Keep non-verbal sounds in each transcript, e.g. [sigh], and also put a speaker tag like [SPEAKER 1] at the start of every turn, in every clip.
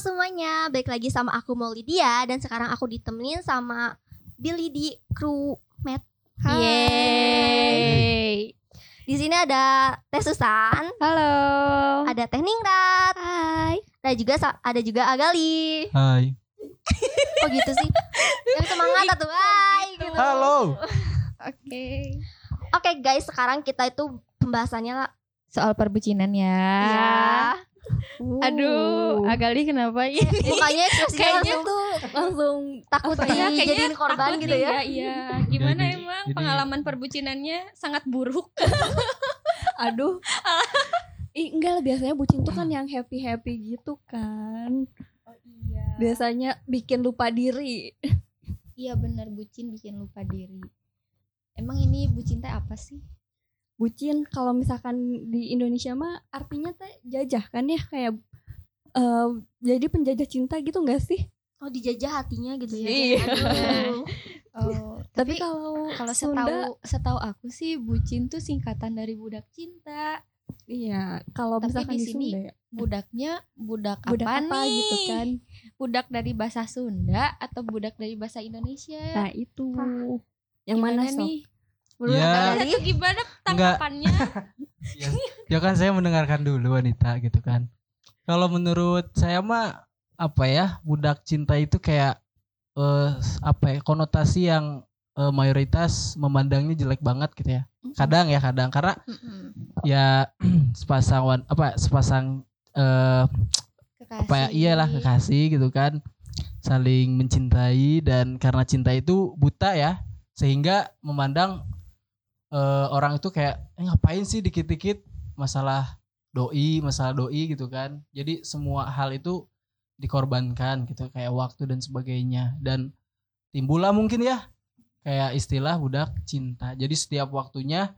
[SPEAKER 1] semuanya, balik lagi sama aku Maulidia dan sekarang aku ditemenin sama Billy di kru Met.
[SPEAKER 2] Yeay.
[SPEAKER 1] Di sini ada Teh Susan,
[SPEAKER 2] Halo.
[SPEAKER 1] ada Teh Ningrat,
[SPEAKER 2] Hai.
[SPEAKER 1] ada juga ada juga Agali.
[SPEAKER 3] Hai.
[SPEAKER 1] Oh gitu sih. Yang semangat atuh, hai gitu.
[SPEAKER 3] Halo.
[SPEAKER 2] Oke.
[SPEAKER 1] Oke guys, sekarang kita itu pembahasannya lah.
[SPEAKER 2] Soal perbucinan ya.
[SPEAKER 1] Ya.
[SPEAKER 2] Aduh, Agali kenapa [laughs] ya?
[SPEAKER 1] Mukanya ekspresinya
[SPEAKER 2] Kayaknya tuh langsung
[SPEAKER 1] takut
[SPEAKER 2] ya, kayaknya
[SPEAKER 1] dijadiin korban
[SPEAKER 2] takut
[SPEAKER 1] gitu ya.
[SPEAKER 2] Iya, gimana
[SPEAKER 3] Jadi-
[SPEAKER 2] emang
[SPEAKER 3] jadi-
[SPEAKER 2] pengalaman perbucinannya sangat buruk. [laughs]
[SPEAKER 4] Aduh. [laughs] Ih, enggak lah biasanya bucin tuh kan yang happy-happy gitu kan.
[SPEAKER 2] Oh iya.
[SPEAKER 4] Biasanya bikin lupa diri.
[SPEAKER 2] Iya benar bucin bikin lupa diri. Emang ini bucin teh apa sih?
[SPEAKER 4] Bucin kalau misalkan di Indonesia mah artinya teh jajah kan ya kayak eh, jadi penjajah cinta gitu enggak sih?
[SPEAKER 1] Oh dijajah hatinya gitu ya.
[SPEAKER 4] Iya.
[SPEAKER 1] Aduh. [laughs]
[SPEAKER 2] Oh,
[SPEAKER 4] Tapi
[SPEAKER 2] tapi
[SPEAKER 4] kalau
[SPEAKER 2] kalau setahu setahu aku sih bucin tuh singkatan dari budak cinta.
[SPEAKER 4] iya, kalau
[SPEAKER 2] Tapi
[SPEAKER 4] misalkan
[SPEAKER 2] di
[SPEAKER 4] di,
[SPEAKER 2] sini
[SPEAKER 4] Sunda ya,
[SPEAKER 2] Budaknya budak,
[SPEAKER 4] budak
[SPEAKER 2] apa,
[SPEAKER 4] apa
[SPEAKER 2] nih?
[SPEAKER 4] gitu kan.
[SPEAKER 2] Budak dari bahasa Sunda atau budak dari bahasa Indonesia?
[SPEAKER 4] Nah, itu. Yang mana,
[SPEAKER 2] Gimana
[SPEAKER 4] Sob?
[SPEAKER 2] nih?
[SPEAKER 1] Menurut
[SPEAKER 3] Ya.
[SPEAKER 1] Agali,
[SPEAKER 2] Atau gimana tanggapannya? [laughs]
[SPEAKER 3] Ya, ya kan saya mendengarkan dulu wanita gitu kan. Kalau menurut saya mah apa ya budak cinta itu kayak eh, apa ya konotasi yang eh, mayoritas memandangnya jelek banget gitu ya. Kadang ya kadang karena ya [clears throat] sepasang wan, apa sepasang eh,
[SPEAKER 2] Kekasih.
[SPEAKER 3] apa ya iyalah kekasih gitu kan saling mencintai dan karena cinta itu buta ya sehingga memandang eh, orang itu kayak eh, ngapain sih dikit-dikit? Masalah doi masalah doi gitu kan. Jadi semua hal itu dikorbankan gitu kayak waktu dan sebagainya. Dan timbullah mungkin ya kayak istilah budak cinta. Jadi setiap waktunya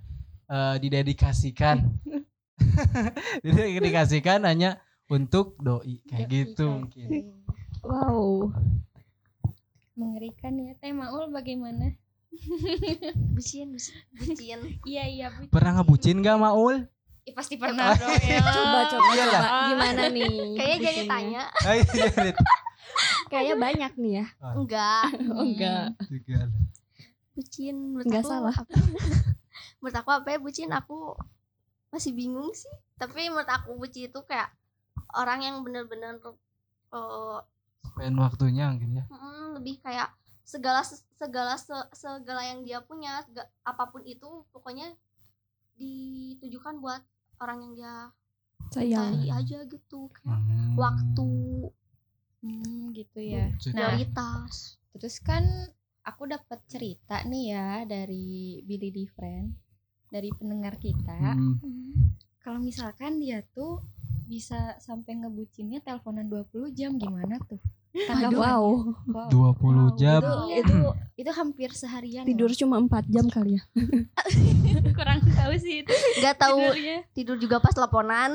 [SPEAKER 3] eh, didedikasikan. [laughs] Didedikasikan hanya untuk doi kayak gitu mungkin.
[SPEAKER 4] Wow.
[SPEAKER 2] Mengerikan ya. Teh Maul bagaimana? [laughs]
[SPEAKER 1] bucin, bucin, bucin.
[SPEAKER 2] Iya iya bucin.
[SPEAKER 3] pernah ngebucin gak Maul?
[SPEAKER 2] Ya, pasti pernah dong ya.
[SPEAKER 4] Coba coba
[SPEAKER 3] Iyalah.
[SPEAKER 4] coba gimana nih?
[SPEAKER 1] Kayaknya jadi tanya. [laughs]
[SPEAKER 4] Kayaknya banyak nih ya.
[SPEAKER 1] Enggak. [laughs]
[SPEAKER 4] Oh, enggak.
[SPEAKER 1] Bucin menurut
[SPEAKER 4] Nggak
[SPEAKER 1] aku
[SPEAKER 4] salah.
[SPEAKER 1] apa? menurut aku apa ya bucin aku masih bingung sih. Tapi menurut aku bucin itu kayak orang yang bener-bener eh,
[SPEAKER 3] Spend waktunya mungkin ya.
[SPEAKER 1] mm, lebih kayak segala segala se- segala yang dia punya sega- apa pun itu pokoknya ditujukan buat orang yang dia
[SPEAKER 4] Sayang.
[SPEAKER 1] cari aja gitu kayak
[SPEAKER 3] Hmm.
[SPEAKER 1] waktu
[SPEAKER 2] Hmm, gitu ya. Nah,
[SPEAKER 1] prioritas
[SPEAKER 2] terus kan aku dapat cerita nih ya dari Billy di Friend dari pendengar kita.
[SPEAKER 3] Hmm.
[SPEAKER 2] Kalau misalkan dia tuh bisa sampai ngebucinnya teleponan 20 jam gimana tuh? Tanggapannya?
[SPEAKER 4] Wow.
[SPEAKER 2] Wow.
[SPEAKER 3] 20 jam.
[SPEAKER 2] Itu, itu itu hampir seharian.
[SPEAKER 4] Tidur
[SPEAKER 2] loh.
[SPEAKER 4] cuma 4 jam kali ya. [laughs]
[SPEAKER 2] kurang tahu sih itu
[SPEAKER 1] nggak tahu
[SPEAKER 2] tidurnya.
[SPEAKER 1] tidur juga pas teleponan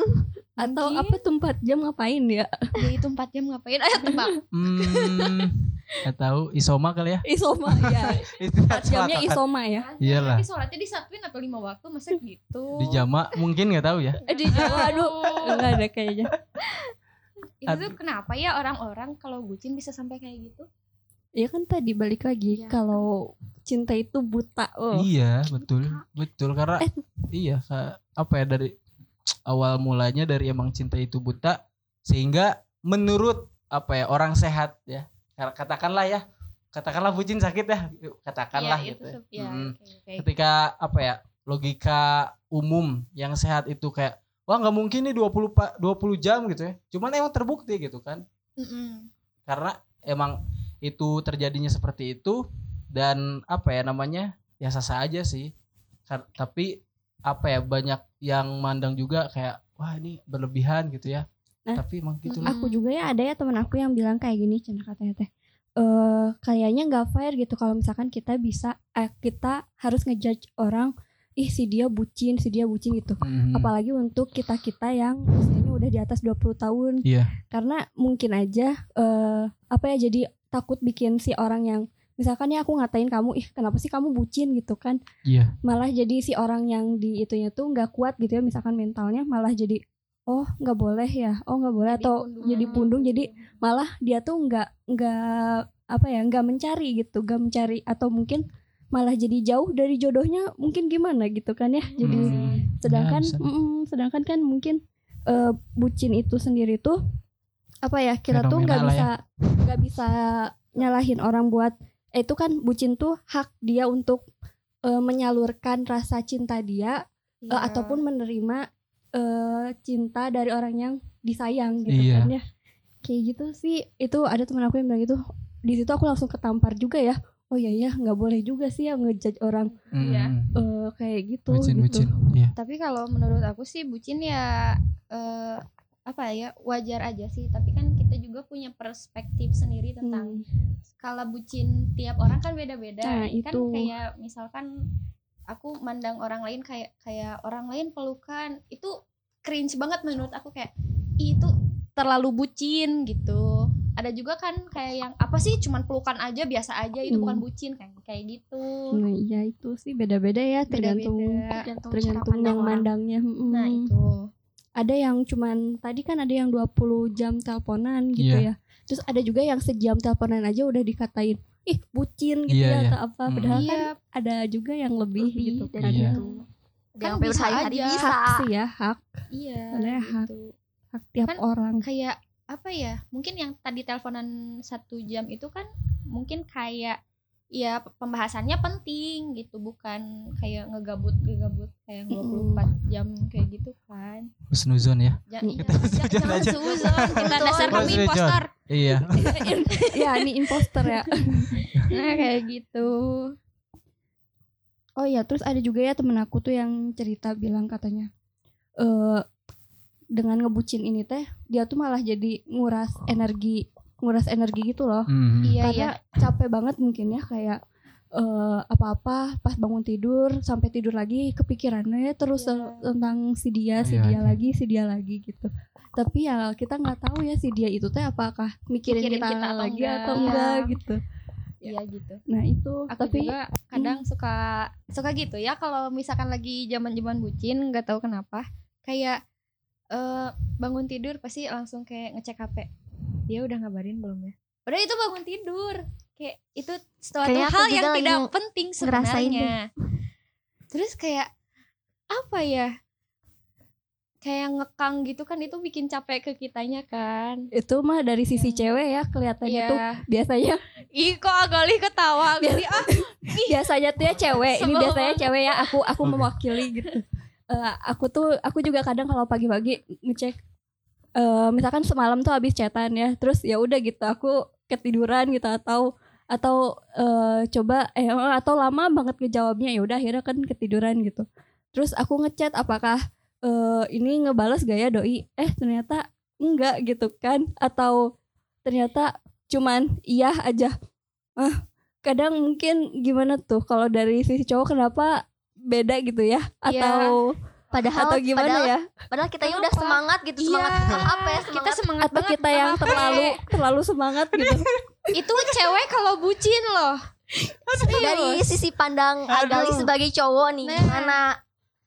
[SPEAKER 4] Atau
[SPEAKER 2] Mungkin.
[SPEAKER 4] apa tuh 4 jam ngapain ya?
[SPEAKER 2] Ya itu 4 jam ngapain? Ayo tebak.
[SPEAKER 3] Hmm. Gak tahu isoma kali ya.
[SPEAKER 4] Isoma ya.
[SPEAKER 3] Istirahat
[SPEAKER 4] 4 jamnya isoma ya.
[SPEAKER 3] Iyalah.
[SPEAKER 2] Tapi sholatnya disatuin atau lima waktu masa gitu?
[SPEAKER 3] Di jama mungkin nggak tahu ya.
[SPEAKER 4] Eh di Jawa aduh enggak ada kayaknya.
[SPEAKER 2] Itu tuh kenapa ya orang-orang kalau bucin bisa sampai kayak gitu?
[SPEAKER 4] Ya kan tadi balik lagi
[SPEAKER 1] Iya.
[SPEAKER 4] kalau cinta itu buta. Oh.
[SPEAKER 3] Iya, betul. Betul karena
[SPEAKER 4] Eh.
[SPEAKER 3] iya apa ya dari awal mulanya dari emang cinta itu buta sehingga menurut apa ya orang sehat ya. Katakanlah ya. Katakanlah bucin sakit ya. Katakanlah
[SPEAKER 2] Iya,
[SPEAKER 3] gitu.
[SPEAKER 2] itu
[SPEAKER 3] ya.
[SPEAKER 2] tuh- ya, oke, oke.
[SPEAKER 3] ketika apa ya logika umum yang sehat itu kayak wah nggak mungkin nih 20 pa- 20 jam gitu ya cuman emang terbukti gitu kan
[SPEAKER 2] Mm-mm.
[SPEAKER 3] karena emang itu terjadinya seperti itu dan apa ya namanya ya sah aja sih Kar- tapi apa ya banyak yang mandang juga kayak wah ini berlebihan gitu ya
[SPEAKER 4] Nah,
[SPEAKER 3] tapi emang gitu
[SPEAKER 2] Mm-mm.
[SPEAKER 4] Aku juga ya ada ya teman aku yang bilang kayak gini cina katanya teh. Eh kayaknya nggak fair gitu kalau misalkan kita bisa eh, kita harus ngejudge orang ih si dia bucin, si dia bucin gitu.
[SPEAKER 3] Mhm.
[SPEAKER 4] Apalagi untuk kita-kita yang usianya udah di atas 20 tahun.
[SPEAKER 3] Iya.
[SPEAKER 4] Karena mungkin aja eh apa ya jadi takut bikin si orang yang misalkan ya aku ngatain kamu ih kenapa sih kamu bucin gitu kan
[SPEAKER 3] Iya.
[SPEAKER 4] malah jadi si orang yang di itunya tuh nggak kuat gitu ya misalkan mentalnya malah jadi oh nggak boleh ya oh nggak boleh atau jadi pundung jadi malah dia tuh nggak nggak apa ya nggak mencari gitu nggak mencari atau mungkin malah jadi jauh dari jodohnya mungkin gimana gitu kan ya jadi
[SPEAKER 3] Hmm.
[SPEAKER 4] sedangkan
[SPEAKER 3] Ya,
[SPEAKER 4] mm, sedangkan kan mungkin eh, bucin itu sendiri tuh apa ya kita tuh nggak
[SPEAKER 3] Fenomena
[SPEAKER 4] bisa nggak bisa nyalahin orang buat eh, itu kan bucin tuh hak dia untuk eh, menyalurkan rasa cinta dia eh,
[SPEAKER 2] Iya.
[SPEAKER 4] ataupun menerima eh, cinta dari orang yang disayang gitu
[SPEAKER 3] Iya.
[SPEAKER 4] kan ya kayak gitu sih itu ada teman aku yang bilang gitu di situ aku langsung ketampar juga ya oh iya ya nggak boleh juga sih ya ngejudge orang
[SPEAKER 3] Mm,
[SPEAKER 2] Iya.
[SPEAKER 3] mm.
[SPEAKER 4] eh, kayak gitu
[SPEAKER 3] bucin
[SPEAKER 4] gitu
[SPEAKER 3] bucin iya
[SPEAKER 2] Tapi kalau menurut aku sih bucin ya eh, apa ya wajar aja sih. Tapi kan kita juga punya perspektif sendiri tentang
[SPEAKER 4] Hmm.
[SPEAKER 2] skala bucin tiap orang kan beda-beda.
[SPEAKER 4] Nah,
[SPEAKER 2] kan
[SPEAKER 4] itu.
[SPEAKER 2] kayak misalkan aku mandang orang lain kayak kayak orang lain pelukan itu cringe banget menurut aku kayak "Ih, itu terlalu bucin gitu. Ada juga kan kayak yang apa sih cuman pelukan aja biasa aja itu
[SPEAKER 4] Hmm.
[SPEAKER 2] bukan bucin kayak kayak gitu.
[SPEAKER 4] Nah, iya itu sih beda-beda ya tergantung
[SPEAKER 2] Beda-beda.
[SPEAKER 1] tergantung,
[SPEAKER 4] tergantung
[SPEAKER 1] pandang
[SPEAKER 4] yang
[SPEAKER 1] orang.
[SPEAKER 4] mandangnya. Mm-mm.
[SPEAKER 2] Nah, itu.
[SPEAKER 4] Ada yang cuman tadi kan ada yang 20 jam teleponan gitu
[SPEAKER 3] Iya.
[SPEAKER 4] ya. Terus ada juga yang sejam teleponan aja udah dikatain ih bucin gitu
[SPEAKER 3] Iya,
[SPEAKER 4] ya
[SPEAKER 3] iya.
[SPEAKER 4] atau apa
[SPEAKER 3] Mm.
[SPEAKER 4] padahal kan
[SPEAKER 2] Iya,
[SPEAKER 4] ada juga yang lebih,
[SPEAKER 1] Lebih
[SPEAKER 4] gitu
[SPEAKER 1] dari
[SPEAKER 4] kan.
[SPEAKER 3] Iya.
[SPEAKER 1] itu
[SPEAKER 2] Kan
[SPEAKER 1] yang sampai
[SPEAKER 2] bisa aja.
[SPEAKER 1] bisa
[SPEAKER 4] Hak sih ya, hak
[SPEAKER 2] iya. Gitu.
[SPEAKER 4] hak tiap
[SPEAKER 2] Kan
[SPEAKER 4] orang.
[SPEAKER 2] Kayak apa ya? Mungkin yang tadi teleponan satu jam itu kan mungkin kayak ya pembahasannya penting gitu bukan kayak ngegabut ngegabut kayak 24 jam kayak gitu kan.
[SPEAKER 3] Husnuzon ya?
[SPEAKER 2] Ja- iya,
[SPEAKER 3] Kita husnuzon
[SPEAKER 2] jangan
[SPEAKER 3] aja.
[SPEAKER 2] suzon kita dasar kami impostor.
[SPEAKER 3] Iya. [laughs]
[SPEAKER 4] Ya ini imposter ya. [laughs]
[SPEAKER 2] nah kayak gitu.
[SPEAKER 4] Oh iya, terus ada juga ya temen aku tuh yang cerita bilang katanya eh dengan ngebucin ini teh dia tuh malah jadi nguras energi nguras energi gitu loh.
[SPEAKER 3] Mm.
[SPEAKER 2] iya iya
[SPEAKER 4] Karena capek banget mungkin ya kayak eh apa-apa pas bangun tidur sampai tidur lagi kepikirannya terus
[SPEAKER 2] Iya.
[SPEAKER 4] tentang si dia, si
[SPEAKER 3] Iya,
[SPEAKER 4] dia
[SPEAKER 3] iya.
[SPEAKER 4] lagi, si dia lagi gitu. Tapi ya kita nggak tahu ya si dia itu teh apakah mikirin,
[SPEAKER 2] Mikirin
[SPEAKER 4] kita,
[SPEAKER 2] kita atau
[SPEAKER 4] lagi
[SPEAKER 2] enggak.
[SPEAKER 4] atau
[SPEAKER 2] Iya.
[SPEAKER 4] enggak gitu.
[SPEAKER 2] iya gitu
[SPEAKER 4] Nah itu
[SPEAKER 2] aku
[SPEAKER 4] tapi
[SPEAKER 2] juga kadang suka suka gitu ya kalau misalkan lagi zaman zaman bucin nggak tahu kenapa kayak eh bangun tidur pasti langsung kayak ngecek hp dia udah ngabarin belum ya? Udah itu bangun tidur. Kayak itu suatu
[SPEAKER 1] aku
[SPEAKER 2] hal yang tidak
[SPEAKER 1] ng-
[SPEAKER 2] penting sebenarnya. terus kayak apa ya? Kayak ngekang gitu kan itu bikin capek ke kitanya kan.
[SPEAKER 4] Itu mah dari sisi cewek ya kelihatannya
[SPEAKER 2] Iya.
[SPEAKER 4] tuh biasanya.
[SPEAKER 2] Ih kok agali ketawa. Agali, ah [laughs]
[SPEAKER 4] biasanya tuh ya cewek ini biasanya
[SPEAKER 2] banget.
[SPEAKER 4] cewek ya aku aku mewakili gitu Eh, aku tuh aku juga kadang kalau pagi-pagi ngecek eh misalkan semalam tuh habis chatan ya terus ya udah gitu aku ketiduran gitu atau atau eh coba eh atau lama banget ngejawabnya ya udah akhirnya kan ketiduran gitu. Terus aku ngechat apakah eh ini ngebales gak ya doi? Eh ternyata enggak gitu kan atau ternyata cuman iya aja. Ah kadang mungkin gimana tuh kalau dari sisi cowok kenapa beda gitu ya?
[SPEAKER 2] Iya.
[SPEAKER 4] atau
[SPEAKER 1] padahal
[SPEAKER 4] atau gimana
[SPEAKER 1] padahal,
[SPEAKER 4] ya?
[SPEAKER 1] padahal kita udah semangat gitu
[SPEAKER 2] Iya.
[SPEAKER 1] semangat tentang apa ya
[SPEAKER 2] kita
[SPEAKER 1] semangat
[SPEAKER 2] semangat
[SPEAKER 4] atau
[SPEAKER 2] banget
[SPEAKER 4] kita yang terlalu terlalu semangat gitu? [laughs]
[SPEAKER 2] Itu cewek kalau bucin loh.
[SPEAKER 1] Dari sisi pandang Agali
[SPEAKER 3] Aduh.
[SPEAKER 1] sebagai cowok nih
[SPEAKER 2] Nah.
[SPEAKER 1] gimana?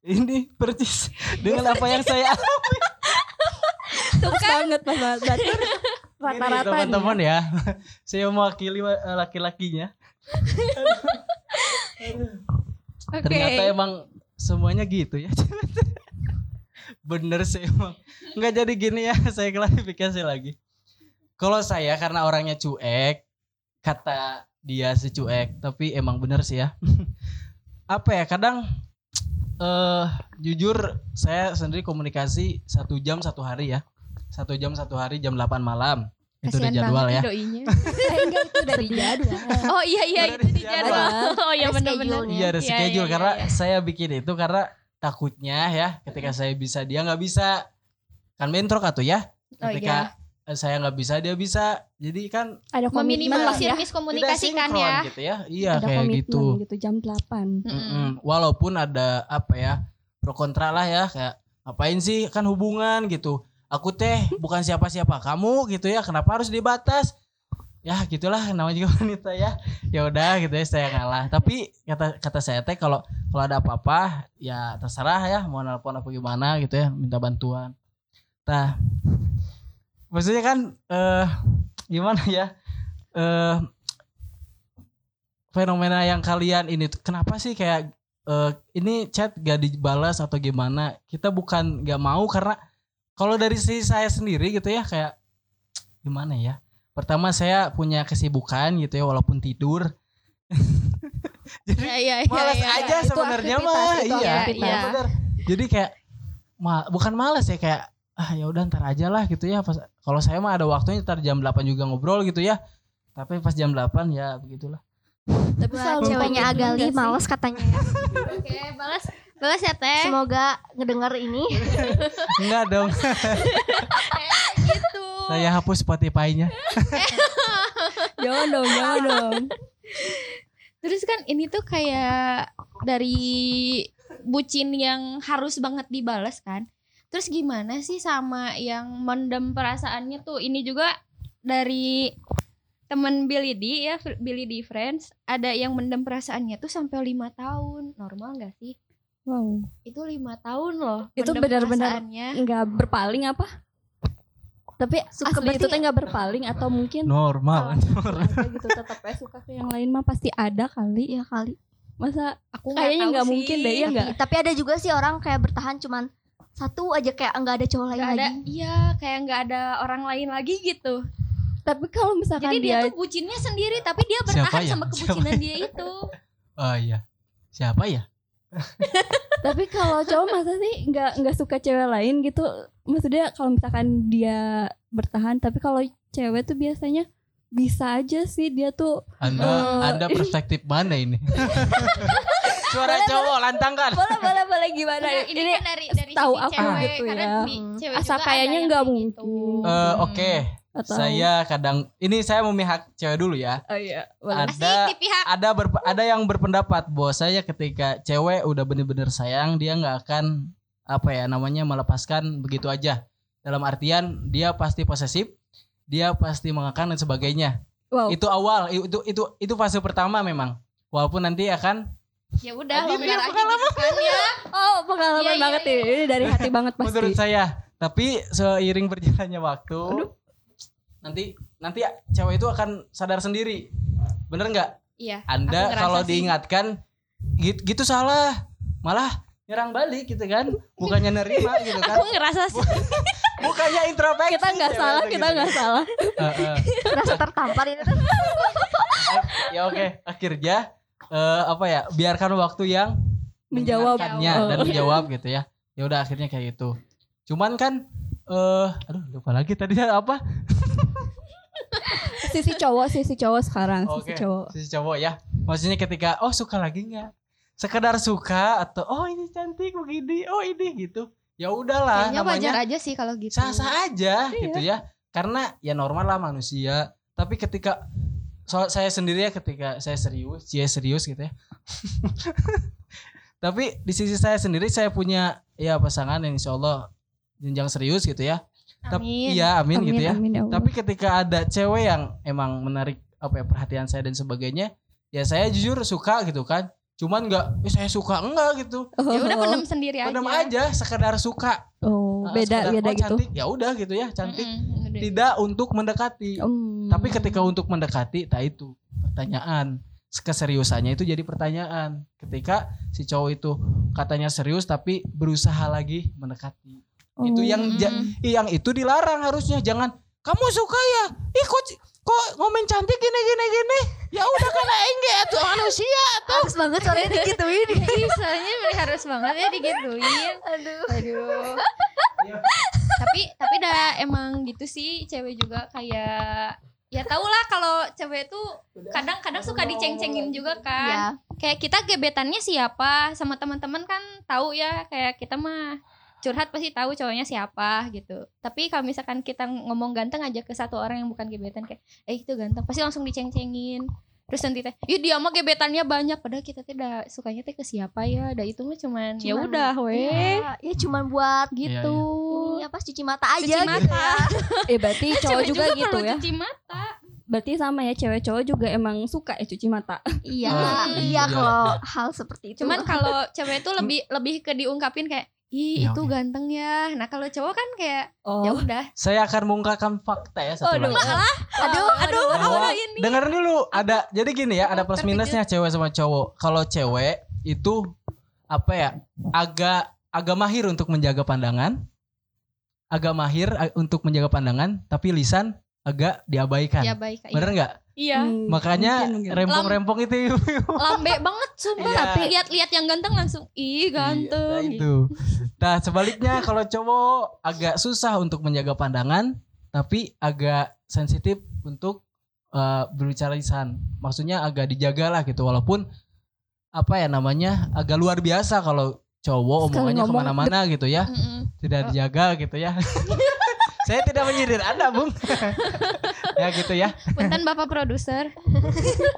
[SPEAKER 3] Ini persis dengan apa yang saya [laughs]
[SPEAKER 4] Terus banget mas Mas. Berarti [laughs]
[SPEAKER 3] Ini,
[SPEAKER 4] rata-rata nih
[SPEAKER 3] teman-teman ya. Saya mewakili eh, laki-lakinya
[SPEAKER 2] oke.
[SPEAKER 3] Ternyata emang semuanya gitu ya. [laughs] Bener sih emang. Nggak jadi gini ya [laughs] saya klarifikasi lagi. Kalau saya karena orangnya cuek kata dia si cuek tapi emang bener sih ya. [laughs] Apa ya kadang eh jujur saya sendiri komunikasi satu jam satu hari ya. Satu jam satu hari jam 8 malam itu udah
[SPEAKER 2] Kasian
[SPEAKER 3] jadwal ya
[SPEAKER 2] doinya. [laughs]
[SPEAKER 4] Eh, enggak itu dari jadwal
[SPEAKER 2] oh iya iya
[SPEAKER 3] Udah
[SPEAKER 2] itu di
[SPEAKER 3] jadwal.
[SPEAKER 2] oh iya benar-benar.
[SPEAKER 3] Iya ada
[SPEAKER 2] Iya,
[SPEAKER 3] schedule
[SPEAKER 2] iya,
[SPEAKER 3] karena
[SPEAKER 2] iya.
[SPEAKER 3] saya bikin itu karena takutnya ya ketika saya bisa dia nggak bisa kan bentrok atau ya
[SPEAKER 2] Oh,
[SPEAKER 3] ketika saya nggak bisa dia bisa jadi kan
[SPEAKER 4] ada komitmen lah
[SPEAKER 2] meminimalisir
[SPEAKER 4] ya
[SPEAKER 3] tidak
[SPEAKER 2] miskomunikasi kan
[SPEAKER 3] sinkron
[SPEAKER 2] ya
[SPEAKER 3] gitu ya iya
[SPEAKER 4] ada
[SPEAKER 3] kayak
[SPEAKER 4] komitmen
[SPEAKER 3] gitu
[SPEAKER 4] gitu. jam 8
[SPEAKER 2] Mm-mm.
[SPEAKER 3] Mm-mm. walaupun ada apa ya pro kontra lah ya kayak ngapain sih kan hubungan gitu aku teh bukan siapa-siapa kamu gitu ya kenapa harus dibatas ya gitulah namanya juga [laughs] wanita ya ya udah gitu ya saya ngalah tapi kata kata saya teh kalau kalau ada apa-apa ya terserah ya mau nelpon apa gimana gitu ya minta bantuan Nah, maksudnya kan eh gimana ya? Eh fenomena yang kalian ini kenapa sih kayak eh ini chat gak dibalas atau gimana? Kita bukan gak mau karena kalau dari sisi saya sendiri gitu ya kayak gimana ya? Pertama saya punya kesibukan gitu ya walaupun tidur. [laughs] Jadi
[SPEAKER 2] Iya iya iya.
[SPEAKER 3] malas
[SPEAKER 2] iya, iya.
[SPEAKER 3] aja
[SPEAKER 4] Itu
[SPEAKER 3] sebenarnya mah
[SPEAKER 4] itu
[SPEAKER 3] iya
[SPEAKER 2] aktivitas.
[SPEAKER 3] iya benar jadi kayak ma bukan malas ya kayak ah ya udah ntar aja lah gitu ya pas kalau saya mah ada waktunya ntar jam 8 juga ngobrol gitu ya tapi pas jam 8 ya begitulah
[SPEAKER 4] Tapi selalu
[SPEAKER 1] ceweknya Agali males katanya ya. [laughs]
[SPEAKER 2] Oke, balas balas ya teh.
[SPEAKER 1] Semoga ngedenger ini. [laughs]
[SPEAKER 3] enggak dong [laughs]
[SPEAKER 2] gitu.
[SPEAKER 3] saya hapus Spotify-nya [laughs]
[SPEAKER 4] Jangan dong, jangan dong.
[SPEAKER 2] Terus kan ini tuh kayak dari bucin yang harus banget dibalas kan. Terus gimana sih sama yang mendem perasaannya tuh ini juga dari temen Billy D ya Billy D Friends ada yang mendem perasaannya tuh sampai lima tahun normal nggak sih
[SPEAKER 4] Wow.
[SPEAKER 2] itu lima tahun loh
[SPEAKER 4] Itu benar-benar. Enggak berpaling apa? Tapi
[SPEAKER 1] Suka
[SPEAKER 4] asli itu teh enggak berpaling atau mungkin
[SPEAKER 3] normal
[SPEAKER 4] aja gitu tetap aja suka ke yang lain mah pasti ada kali.
[SPEAKER 1] Iya kali.
[SPEAKER 4] Masa
[SPEAKER 2] aku
[SPEAKER 4] kayaknya
[SPEAKER 2] tahu
[SPEAKER 4] nggak
[SPEAKER 2] sih.
[SPEAKER 4] mungkin deh, iya nggak?
[SPEAKER 1] Tapi, tapi ada juga sih orang kayak bertahan cuman satu aja kayak enggak ada cowok lain
[SPEAKER 2] Nggak ada
[SPEAKER 1] lagi.
[SPEAKER 2] iya kayak nggak ada orang lain lagi gitu
[SPEAKER 4] Tapi kalau misalkan
[SPEAKER 2] jadi dia,
[SPEAKER 4] dia,
[SPEAKER 2] tuh bucinnya sendiri tapi dia
[SPEAKER 3] Siapa
[SPEAKER 2] bertahan
[SPEAKER 3] ya?
[SPEAKER 2] sama
[SPEAKER 3] Siapa
[SPEAKER 2] kebucinan
[SPEAKER 3] ya?
[SPEAKER 2] dia itu
[SPEAKER 3] oh iya siapa ya
[SPEAKER 4] tapi kalau cowok masa sih nggak nggak suka cewek lain gitu? Maksudnya kalau misalkan dia bertahan, tapi kalau cewek tuh biasanya bisa aja sih dia tuh
[SPEAKER 3] anda
[SPEAKER 4] Eh,
[SPEAKER 3] anda [laughs] perspektif mana ini [laughs] suara cowok lantang kan
[SPEAKER 4] boleh boleh boleh gimana
[SPEAKER 2] Nah, ini,
[SPEAKER 4] ini
[SPEAKER 2] kan dari dari
[SPEAKER 4] tahu
[SPEAKER 2] cewek
[SPEAKER 4] gitu
[SPEAKER 2] karena
[SPEAKER 4] ya.
[SPEAKER 1] Hmm.
[SPEAKER 2] cewek
[SPEAKER 4] Asa kayaknya nggak
[SPEAKER 2] kayak
[SPEAKER 4] mungkin.
[SPEAKER 2] gitu.
[SPEAKER 3] Eh, oke
[SPEAKER 4] atau?
[SPEAKER 3] Saya kadang ini saya memihak cewek dulu ya.
[SPEAKER 4] Oh iya boleh.
[SPEAKER 3] ada ada berp- ada yang berpendapat bahwa saya ketika cewek udah bener-bener sayang dia nggak akan apa ya namanya melepaskan begitu aja. Dalam artian dia pasti posesif dia pasti mengekang dan sebagainya.
[SPEAKER 4] Wow.
[SPEAKER 3] Itu awal itu itu itu fase pertama memang. Walaupun nanti akan
[SPEAKER 2] ya udah
[SPEAKER 3] dia
[SPEAKER 2] aja gitu kan ya
[SPEAKER 4] oh pengalaman
[SPEAKER 2] iya,
[SPEAKER 4] banget
[SPEAKER 2] iya.
[SPEAKER 4] ini. Ini dari hati banget [laughs] pasti.
[SPEAKER 3] Menurut saya tapi seiring berjalannya waktu nanti nanti cewek itu akan sadar sendiri bener nggak
[SPEAKER 2] iya
[SPEAKER 3] Anda kalau diingatkan gitu, gitu salah, malah nyerang balik gitu kan, bukannya nerima gitu [laughs] kan,
[SPEAKER 2] aku ngerasa sih
[SPEAKER 3] bukannya introspeksi.
[SPEAKER 4] kita nggak salah
[SPEAKER 3] itu
[SPEAKER 4] kita
[SPEAKER 3] gitu
[SPEAKER 4] nggak
[SPEAKER 3] kan.
[SPEAKER 4] salah [laughs]
[SPEAKER 3] Heeh.
[SPEAKER 1] Rasa tertampar ini tuh. [laughs]
[SPEAKER 3] ya oke, akhirnya eh, apa ya, biarkan waktu yang
[SPEAKER 4] Menjawab.
[SPEAKER 3] mengingatkannya
[SPEAKER 4] Oh.
[SPEAKER 3] dan menjawab gitu ya. Ya udah akhirnya kayak gitu. Cuman kan, eh, aduh lupa lagi tadi [laughs] apa?
[SPEAKER 4] sisi cowok sisi cowok sekarang
[SPEAKER 3] Oke,
[SPEAKER 4] sisi cowok
[SPEAKER 3] sisi cowok ya. Maksudnya ketika oh suka lagi nggak? Sekedar suka atau oh ini cantik begini, oh ini gitu. Ya udahlah
[SPEAKER 2] kayaknya
[SPEAKER 3] namanya
[SPEAKER 2] wajar aja sih kalau gitu
[SPEAKER 3] sah-sah aja
[SPEAKER 4] Iya.
[SPEAKER 3] gitu ya. Karena ya normal lah manusia. Tapi ketika so, saya sendiri ya ketika saya serius, dia serius gitu ya. [laughs] Tapi di sisi saya sendiri saya punya ya pasangan yang insya Allah jenjang serius gitu ya. Tapi
[SPEAKER 2] Amin.
[SPEAKER 3] iya amin, gitu ya.
[SPEAKER 4] amin ya Allah.
[SPEAKER 3] Tapi ketika ada cewek yang emang menarik apa ya perhatian saya dan sebagainya, ya saya jujur suka gitu kan. Cuman nggak, eh, saya suka enggak gitu.
[SPEAKER 4] oh,
[SPEAKER 2] ya udah pendem sendiri aja
[SPEAKER 3] Pendam aja, sekedar suka.
[SPEAKER 4] oh
[SPEAKER 3] Nah,
[SPEAKER 4] beda
[SPEAKER 3] sekedar,
[SPEAKER 4] beda
[SPEAKER 3] oh,
[SPEAKER 4] gitu
[SPEAKER 3] Cantik, ya udah gitu ya, cantik.
[SPEAKER 2] Mm-mm, udah.
[SPEAKER 3] Tidak untuk mendekati.
[SPEAKER 4] Hmm.
[SPEAKER 3] Tapi ketika untuk mendekati, tak itu pertanyaan. Keseriusannya itu jadi pertanyaan. Ketika si cowok itu katanya serius tapi berusaha lagi mendekati. Itu
[SPEAKER 4] Oh.
[SPEAKER 3] yang ja-
[SPEAKER 2] Mm-mm.
[SPEAKER 3] yang itu dilarang harusnya. Jangan kamu suka ya? Ih kok kok ngomong cantik gini gini gini? Ya udah karena enggak tuh manusia.
[SPEAKER 1] Harus banget soalnya digituin. [laughs]
[SPEAKER 2] Ih, soalnya harus banget ya digituin
[SPEAKER 1] Aduh.
[SPEAKER 2] aduh tapi tapi dah emang gitu sih cewek juga kayak ya tau lah kalau cewek tuh kadang-kadang suka diceng-cengin juga kan
[SPEAKER 1] Ya.
[SPEAKER 2] kayak kita gebetannya siapa sama teman-teman kan tahu ya kayak kita mah curhat pasti tahu cowoknya siapa gitu. Tapi kalau misalkan kita ngomong ganteng aja ke satu orang yang bukan gebetan kayak eh itu ganteng pasti langsung diceng-cengin. Terus nanti teh ya dia mah gebetannya banyak. Padahal kita tuh udah sukanya teh ke siapa ya? Ada itu mah cuman ya udah weh
[SPEAKER 1] Ya, ya cuman buat
[SPEAKER 2] gitu.
[SPEAKER 1] Ini apa cuci mata aja
[SPEAKER 2] cuci
[SPEAKER 1] gitu.
[SPEAKER 2] mata. [laughs]
[SPEAKER 4] Eh berarti cowok
[SPEAKER 2] Cewek
[SPEAKER 4] juga, gitu ya?
[SPEAKER 2] cuci mata.
[SPEAKER 4] Berarti sama ya cewek cowok juga emang suka ya cuci mata?
[SPEAKER 1] Iya,
[SPEAKER 3] Ah,
[SPEAKER 1] iya
[SPEAKER 3] iya.
[SPEAKER 1] kalau hal seperti itu.
[SPEAKER 2] cuman kalau cewek tuh lebih lebih ke diungkapin kayak ih
[SPEAKER 3] Ya
[SPEAKER 2] itu
[SPEAKER 3] udah.
[SPEAKER 2] ganteng ya nah kalau cowok kan kayak
[SPEAKER 4] Oh.
[SPEAKER 2] ya udah
[SPEAKER 3] Saya akan mengungkapkan fakta ya satu
[SPEAKER 4] Aduh.
[SPEAKER 3] lagi.
[SPEAKER 2] aduh aduh
[SPEAKER 3] Bahwa-
[SPEAKER 2] aduh ini
[SPEAKER 3] Dengerin dulu, ada jadi gini ya, ada plus minusnya cewek sama cowok. Kalau cewek itu apa ya? Agak agak mahir untuk menjaga pandangan. Agak mahir untuk menjaga pandangan, tapi lisan agak diabaikan.
[SPEAKER 2] ya baik iya.
[SPEAKER 3] Bener nggak?
[SPEAKER 2] iya
[SPEAKER 4] Hmm,
[SPEAKER 3] Makanya
[SPEAKER 4] mungkin, mungkin.
[SPEAKER 3] rempong-rempong itu.
[SPEAKER 2] lambe banget sumpah
[SPEAKER 3] Iya.
[SPEAKER 2] tapi lihat-lihat yang ganteng langsung ih
[SPEAKER 3] Iya,
[SPEAKER 2] ganteng
[SPEAKER 3] nah
[SPEAKER 2] gitu.
[SPEAKER 3] itu. Nah, sebaliknya kalau cowok agak susah untuk menjaga pandangan, tapi agak sensitif untuk eh, berbicara lisan. Maksudnya agak dijaga lah gitu, walaupun apa ya namanya agak luar biasa kalau cowok
[SPEAKER 4] Sekali
[SPEAKER 3] omongannya
[SPEAKER 4] ke
[SPEAKER 3] mana-mana gitu ya,
[SPEAKER 2] Mm-mm.
[SPEAKER 3] tidak dijaga gitu ya. [laughs] Saya tidak menyindir Anda, Bung. [laughs] ya gitu ya.
[SPEAKER 2] punten bapak produser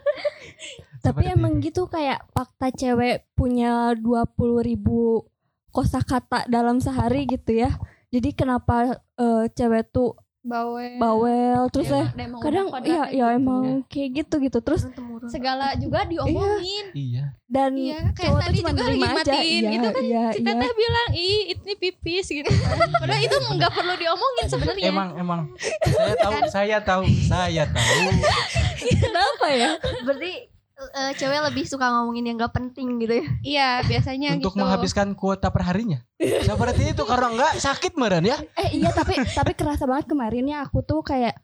[SPEAKER 2] [laughs]
[SPEAKER 4] Tapi
[SPEAKER 3] Seperti
[SPEAKER 4] emang gitu kayak fakta cewek punya 20 ribu kosakata dalam sehari gitu ya. Jadi kenapa eh, cewek tuh
[SPEAKER 2] bawel.
[SPEAKER 4] Bawel terus
[SPEAKER 2] Ya,
[SPEAKER 4] ya
[SPEAKER 2] emang
[SPEAKER 4] kadang ya ya emang kayak gitu gitu. Terus
[SPEAKER 2] segala juga diomongin.
[SPEAKER 3] Iya.
[SPEAKER 4] dan
[SPEAKER 2] Iya, kayak
[SPEAKER 4] cowok tuh
[SPEAKER 2] tadi
[SPEAKER 4] cuma
[SPEAKER 2] juga lagi matiin
[SPEAKER 4] iya
[SPEAKER 2] gitu kan.
[SPEAKER 4] iya
[SPEAKER 2] si
[SPEAKER 4] iya.
[SPEAKER 2] Teteh bilang ih ini pipis gitu padahal itu nggak perlu diomongin sebenarnya.
[SPEAKER 3] Emang emang. Saya tahu, saya tahu, saya tahu.
[SPEAKER 4] kenapa ya?
[SPEAKER 1] Berarti eh, cewek lebih suka ngomongin yang gak penting gitu ya.
[SPEAKER 2] iya biasanya
[SPEAKER 3] untuk
[SPEAKER 2] gitu
[SPEAKER 3] menghabiskan kuota perharinya. Seperti itu karena enggak sakit meren ya.
[SPEAKER 4] eh iya tapi tapi kerasa banget kemarin ya aku tuh kayak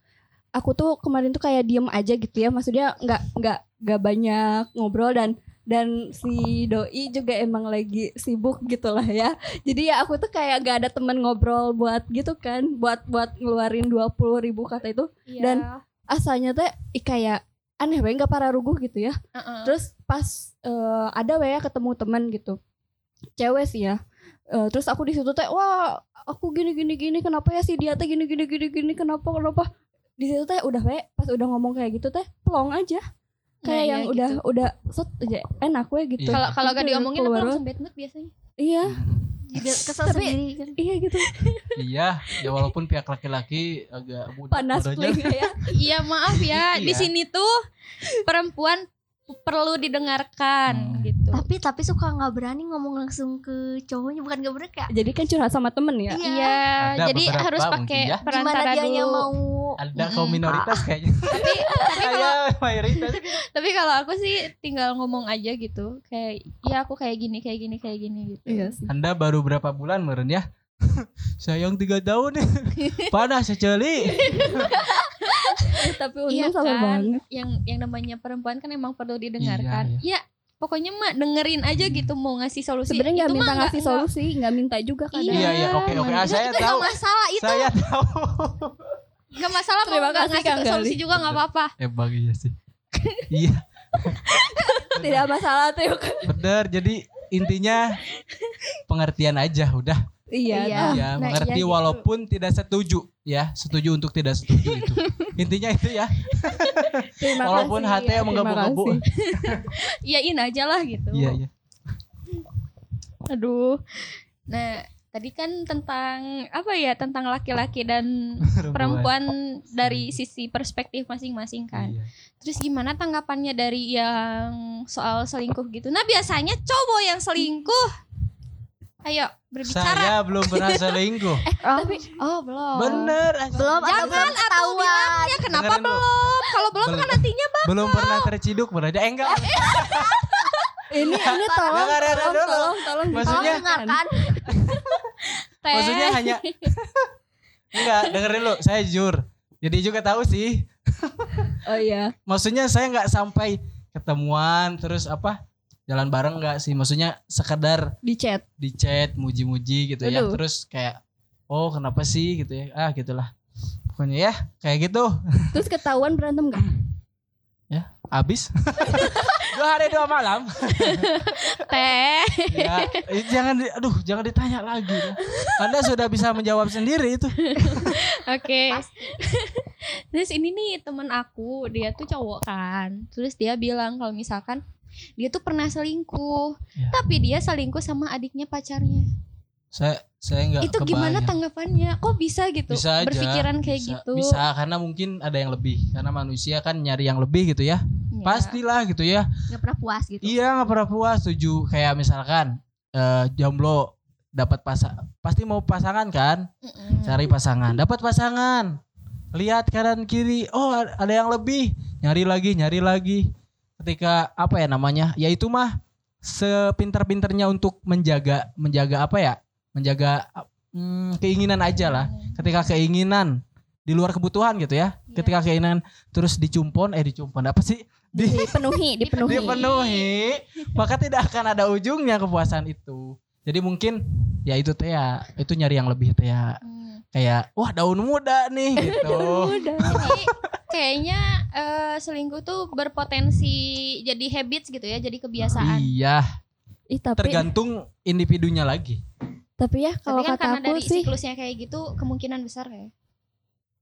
[SPEAKER 4] aku tuh kemarin tuh kayak diem aja gitu ya maksudnya nggak nggak nggak banyak ngobrol dan dan si doi juga emang lagi sibuk gitu lah ya jadi ya aku tuh kayak gak ada temen ngobrol buat gitu kan buat buat ngeluarin 20 ribu kata itu
[SPEAKER 2] Iya.
[SPEAKER 4] Dan- asalnya teh ih, kayak aneh banget gak para ruguh gitu ya.
[SPEAKER 2] Heeh.
[SPEAKER 4] terus pas eh, ada ya ketemu teman gitu. Cewek sih ya. Eh, terus aku di situ teh wah aku gini gini gini kenapa ya si dia teh gini gini gini gini kenapa kenapa? Di situ teh udah we pas udah ngomong kayak gitu teh plong aja. Kayak
[SPEAKER 2] Nah,
[SPEAKER 4] yang
[SPEAKER 2] iya
[SPEAKER 4] udah
[SPEAKER 2] gitu.
[SPEAKER 4] udah set aja enak we gitu.
[SPEAKER 3] Iya.
[SPEAKER 2] kalau kalau gak
[SPEAKER 4] Itu
[SPEAKER 2] diomongin aku langsung bad mood biasanya.
[SPEAKER 4] Iya.
[SPEAKER 1] Juga [laughs] kesel
[SPEAKER 4] Tapi-
[SPEAKER 1] sendiri kan.
[SPEAKER 4] iya gitu [laughs]
[SPEAKER 3] Iya, ya walaupun pihak laki-laki agak mudah
[SPEAKER 4] panas pling ya [laughs]
[SPEAKER 2] iya maaf ya di
[SPEAKER 3] Iya.
[SPEAKER 2] sini tuh perempuan perlu didengarkan
[SPEAKER 3] Hmm.
[SPEAKER 2] gitu
[SPEAKER 1] Tapi tapi suka nggak berani ngomong langsung ke cowoknya bukan gak berani kayak
[SPEAKER 4] jadi kan curhat sama temen ya
[SPEAKER 1] Iya.
[SPEAKER 2] iya
[SPEAKER 3] Ada
[SPEAKER 2] jadi harus pakai
[SPEAKER 3] ya.
[SPEAKER 1] gimana
[SPEAKER 2] perantara
[SPEAKER 1] dianya
[SPEAKER 2] dulu
[SPEAKER 1] mau
[SPEAKER 3] Ada kaum
[SPEAKER 2] Mm-mm.
[SPEAKER 3] minoritas kayaknya. [laughs]
[SPEAKER 2] tapi tapi kalau
[SPEAKER 3] mayoritas. [laughs]
[SPEAKER 2] tapi kalau aku sih tinggal ngomong aja gitu kayak ya aku kayak gini kayak gini kayak gini gitu
[SPEAKER 4] iya sih
[SPEAKER 3] Anda baru berapa bulan meren ya? [laughs] Sayang tiga tahun Panas sekali.
[SPEAKER 4] Eh, tapi untung
[SPEAKER 2] Iya
[SPEAKER 4] sabar
[SPEAKER 2] kan?
[SPEAKER 4] banget
[SPEAKER 2] yang yang namanya perempuan kan emang perlu didengarkan
[SPEAKER 3] Iya,
[SPEAKER 2] ya pokoknya mah dengerin aja gitu mau ngasih solusi
[SPEAKER 4] sebenarnya nggak
[SPEAKER 2] Itu
[SPEAKER 4] minta ngasih solusi nggak minta juga kadang
[SPEAKER 3] Iya iya oke oke. Ah, saya
[SPEAKER 2] itu
[SPEAKER 3] tahu.
[SPEAKER 2] masalah itu
[SPEAKER 3] Saya tahu.
[SPEAKER 2] Nggak masalah mau
[SPEAKER 4] Terima
[SPEAKER 2] nggak
[SPEAKER 4] kasih,
[SPEAKER 2] ngasih
[SPEAKER 4] Kang
[SPEAKER 2] solusi
[SPEAKER 4] Gali.
[SPEAKER 2] juga nggak apa-apa
[SPEAKER 3] Eh bagi ya sih. [laughs] Iya
[SPEAKER 4] tidak masalah tuh
[SPEAKER 3] bener. Jadi intinya pengertian aja udah.
[SPEAKER 4] iya
[SPEAKER 2] Iya.
[SPEAKER 4] ah,
[SPEAKER 3] ya
[SPEAKER 2] nah
[SPEAKER 3] mengerti
[SPEAKER 2] iya gitu.
[SPEAKER 3] walaupun tidak setuju ya setuju untuk tidak setuju itu [laughs] intinya itu ya
[SPEAKER 4] terima
[SPEAKER 3] walaupun
[SPEAKER 4] kasih,
[SPEAKER 3] hati
[SPEAKER 4] ya,
[SPEAKER 3] yang menggebu-gebu [laughs]
[SPEAKER 2] iyain aja lah gitu
[SPEAKER 3] iya iya
[SPEAKER 2] aduh nah tadi kan tentang apa ya tentang laki-laki dan [laughs] perempuan. dari sisi perspektif masing-masing kan.
[SPEAKER 3] Iya.
[SPEAKER 2] terus gimana tanggapannya dari yang soal selingkuh gitu? Nah biasanya cowok yang selingkuh. Ayo berbicara.
[SPEAKER 3] Saya belum pernah selingkuh. [laughs]
[SPEAKER 1] Oh,
[SPEAKER 4] tapi
[SPEAKER 2] oh belum.
[SPEAKER 3] Bener.
[SPEAKER 1] Belum atau
[SPEAKER 2] Jangan
[SPEAKER 1] belum ketahuan?
[SPEAKER 2] ya kenapa
[SPEAKER 3] Dengerin
[SPEAKER 2] belum. kalau belum kan nantinya
[SPEAKER 3] belum pernah terciduk berarti eh enggak. [laughs]
[SPEAKER 4] Ini ini tolong
[SPEAKER 3] Dengar, dengar
[SPEAKER 4] tolong
[SPEAKER 3] dulu.
[SPEAKER 4] tolong tolong
[SPEAKER 3] Maksudnya-
[SPEAKER 1] Tolong dengarkan
[SPEAKER 2] teh.
[SPEAKER 3] Maksudnya hanya [laughs] enggak dengerin lu saya jujur. Jadi juga tahu sih. [laughs]
[SPEAKER 4] Oh iya.
[SPEAKER 3] Maksudnya saya nggak sampai ketemuan terus apa jalan bareng enggak sih. Maksudnya sekedar
[SPEAKER 4] di chat.
[SPEAKER 3] di chat muji-muji gitu ya.
[SPEAKER 4] Aduh.
[SPEAKER 3] terus kayak oh kenapa sih? gitu ya. Ah gitulah. Pokoknya ya kayak gitu.
[SPEAKER 4] Terus ketahuan berantem gak [laughs]
[SPEAKER 3] habis [laughs] dua hari dua malam [laughs]
[SPEAKER 2] teh
[SPEAKER 3] ya eh, jangan di, aduh jangan ditanya lagi ya. anda sudah bisa menjawab sendiri itu [laughs]
[SPEAKER 2] Oke. Terus ini nih temen aku, dia tuh cowok kan. Terus dia bilang kalau misalkan dia tuh pernah selingkuh,
[SPEAKER 3] Ya.
[SPEAKER 2] tapi dia selingkuh sama adiknya pacarnya.
[SPEAKER 3] Saya saya nggak
[SPEAKER 2] Itu gimana
[SPEAKER 3] kebayang.
[SPEAKER 2] tanggapannya? Kok bisa gitu?
[SPEAKER 3] bisa aja
[SPEAKER 2] berpikiran kayak
[SPEAKER 3] bisa,
[SPEAKER 2] gitu.
[SPEAKER 3] bisa karena mungkin ada yang lebih. Karena manusia kan nyari yang lebih gitu ya.
[SPEAKER 2] Ya.
[SPEAKER 3] pastilah gitu ya.
[SPEAKER 1] Nggak pernah puas gitu.
[SPEAKER 3] Iya nggak pernah puas. Setuju. Kayak misalkan eh, jomblo dapat pasang pasti mau pasangan kan?
[SPEAKER 2] Mm-mm.
[SPEAKER 3] cari pasangan. Dapat pasangan. Lihat kanan kiri. Oh ada yang lebih. Nyari lagi nyari lagi. Ketika apa ya namanya? Ya itu mah sepintar-pintarnya untuk menjaga menjaga apa ya menjaga hmm, keinginan aja lah. Ketika keinginan di luar kebutuhan gitu ya.
[SPEAKER 2] Iya.
[SPEAKER 3] ketika keinginan terus dicumpon eh dicumpon apa sih? Di,
[SPEAKER 4] dipenuhi [laughs] dipenuhi.
[SPEAKER 3] Dipenuhi. Maka tidak akan ada ujungnya kepuasan itu. Jadi mungkin ya itu teh ya itu nyari yang lebih teh ya.
[SPEAKER 2] Hmm.
[SPEAKER 3] kayak wah daun muda nih [laughs] gitu.
[SPEAKER 4] Udah
[SPEAKER 2] Jadi kayaknya eh, selingkuh tuh berpotensi jadi habits gitu ya, jadi kebiasaan.
[SPEAKER 3] iya.
[SPEAKER 4] Ih, tapi
[SPEAKER 3] tergantung individunya lagi
[SPEAKER 4] tapi ya kalau
[SPEAKER 2] Tapi kan
[SPEAKER 4] kata
[SPEAKER 2] karena
[SPEAKER 4] aku
[SPEAKER 2] dari
[SPEAKER 4] sih
[SPEAKER 2] siklusnya kayak gitu, kemungkinan besar ya.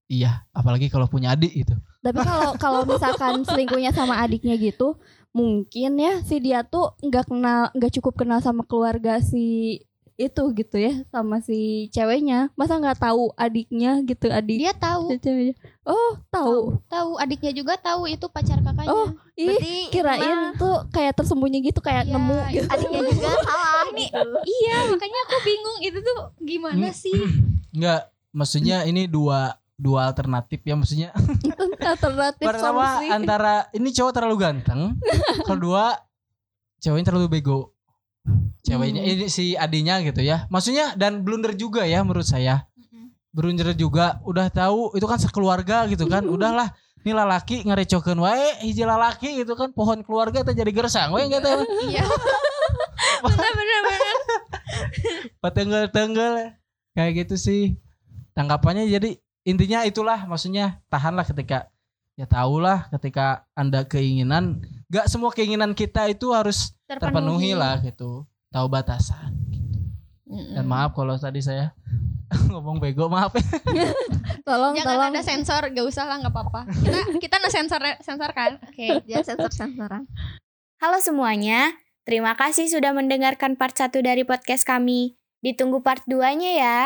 [SPEAKER 3] iya apalagi kalau punya adik gitu
[SPEAKER 4] tapi kalau [laughs] kalau misalkan selingkuhnya sama adiknya gitu mungkin ya si dia tuh nggak kenal nggak cukup kenal sama keluarga si itu gitu ya sama si ceweknya. Masa nggak tahu adiknya gitu adik
[SPEAKER 2] Dia tahu,
[SPEAKER 4] ceweknya? Oh tahu.
[SPEAKER 2] Tahu adiknya juga tahu itu pacar kakaknya.
[SPEAKER 4] oh ih
[SPEAKER 1] berarti
[SPEAKER 4] kirain
[SPEAKER 1] emang
[SPEAKER 4] tuh kah tersembunyi gitu kayak
[SPEAKER 2] Iya,
[SPEAKER 4] nemu gitu.
[SPEAKER 1] adiknya juga [laughs] salah. Gitu
[SPEAKER 2] Iya, makanya aku bingung itu tuh gimana sih? [clears throat]
[SPEAKER 3] enggak maksudnya ini dua dua alternatif ya maksudnya. [laughs]
[SPEAKER 4] Alternatif
[SPEAKER 3] pertama
[SPEAKER 4] solusi.
[SPEAKER 3] antara ini cowok terlalu ganteng. [laughs] Kedua ceweknya terlalu bego ceweknya
[SPEAKER 4] Hmm.
[SPEAKER 3] ini si adinya gitu ya. Maksudnya dan blunder juga ya menurut saya. Blunder juga udah tahu itu kan sekeluarga gitu kan. Udahlah ini lalaki ngarecokeun wae hiji lalaki gitu kan. Pohon keluarga teh jadi gersang we gitu
[SPEAKER 2] Iya. [laughs] bener bener bener.
[SPEAKER 3] patenggel-tenggel kayak gitu sih. Tanggapannya jadi intinya itulah maksudnya tahanlah ketika ya tahulah ketika anda keinginan gak semua keinginan kita itu harus terpenuhi lah gitu tahu batasan
[SPEAKER 2] Mm-mm.
[SPEAKER 3] dan maaf kalau tadi saya [laughs] ngomong bego maaf ya [laughs]
[SPEAKER 4] tolong
[SPEAKER 2] Jangan
[SPEAKER 4] tolong
[SPEAKER 2] ada sensor, gak usah lah, gak apa-apa. Kita kita no sensor sensor kan. Oke. [laughs]
[SPEAKER 1] jangan sensor sensoran
[SPEAKER 5] Halo semuanya, terima kasih sudah mendengarkan part 1 dari podcast kami. Ditunggu part 2-nya ya.